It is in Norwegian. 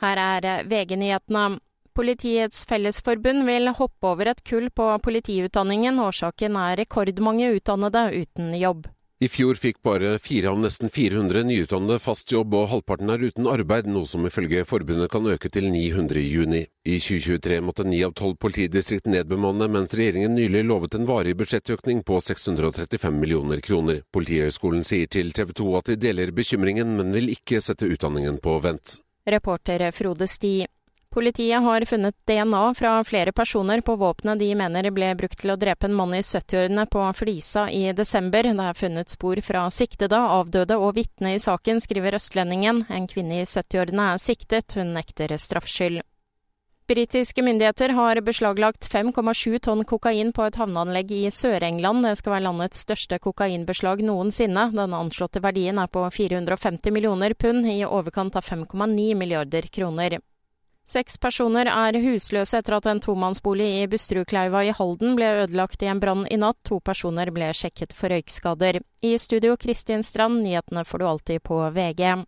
Her er VG-nyhetene. Politiets Fellesforbund vil hoppe over et kull på politiutdanningen. Årsaken er rekordmange utdannede uten jobb. I fjor fikk bare fire av nesten 400 nyutdannede fast jobb, og halvparten er uten arbeid, noe som ifølge forbundet kan øke til 900 i juni. I 2023 måtte ni av tolv politidistrikt nedbemanne, mens regjeringen nylig lovet en varig budsjettøkning på 635 millioner kroner. Politihøgskolen sier til TV 2 at de deler bekymringen, men vil ikke sette utdanningen på vent. Reporter Frode Sti. Politiet har funnet DNA fra flere personer på våpenet de mener ble brukt til å drepe en mann i 70-årene på Flisa i desember. Det er funnet spor fra siktede, avdøde og vitne i saken, skriver Østlendingen. En kvinne i 70-årene er siktet, hun nekter straffskyld. Britiske myndigheter har beslaglagt 5,7 tonn kokain på et havneanlegg i Sør-England. Det skal være landets største kokainbeslag noensinne. Den anslåtte verdien er på 450 millioner pund, i overkant av 5,9 milliarder kroner. Seks personer er husløse etter at en tomannsbolig i Busterudkleiva i Halden ble ødelagt i en brann i natt. To personer ble sjekket for røykskader. I studio Kristin Strand, nyhetene får du alltid på VG.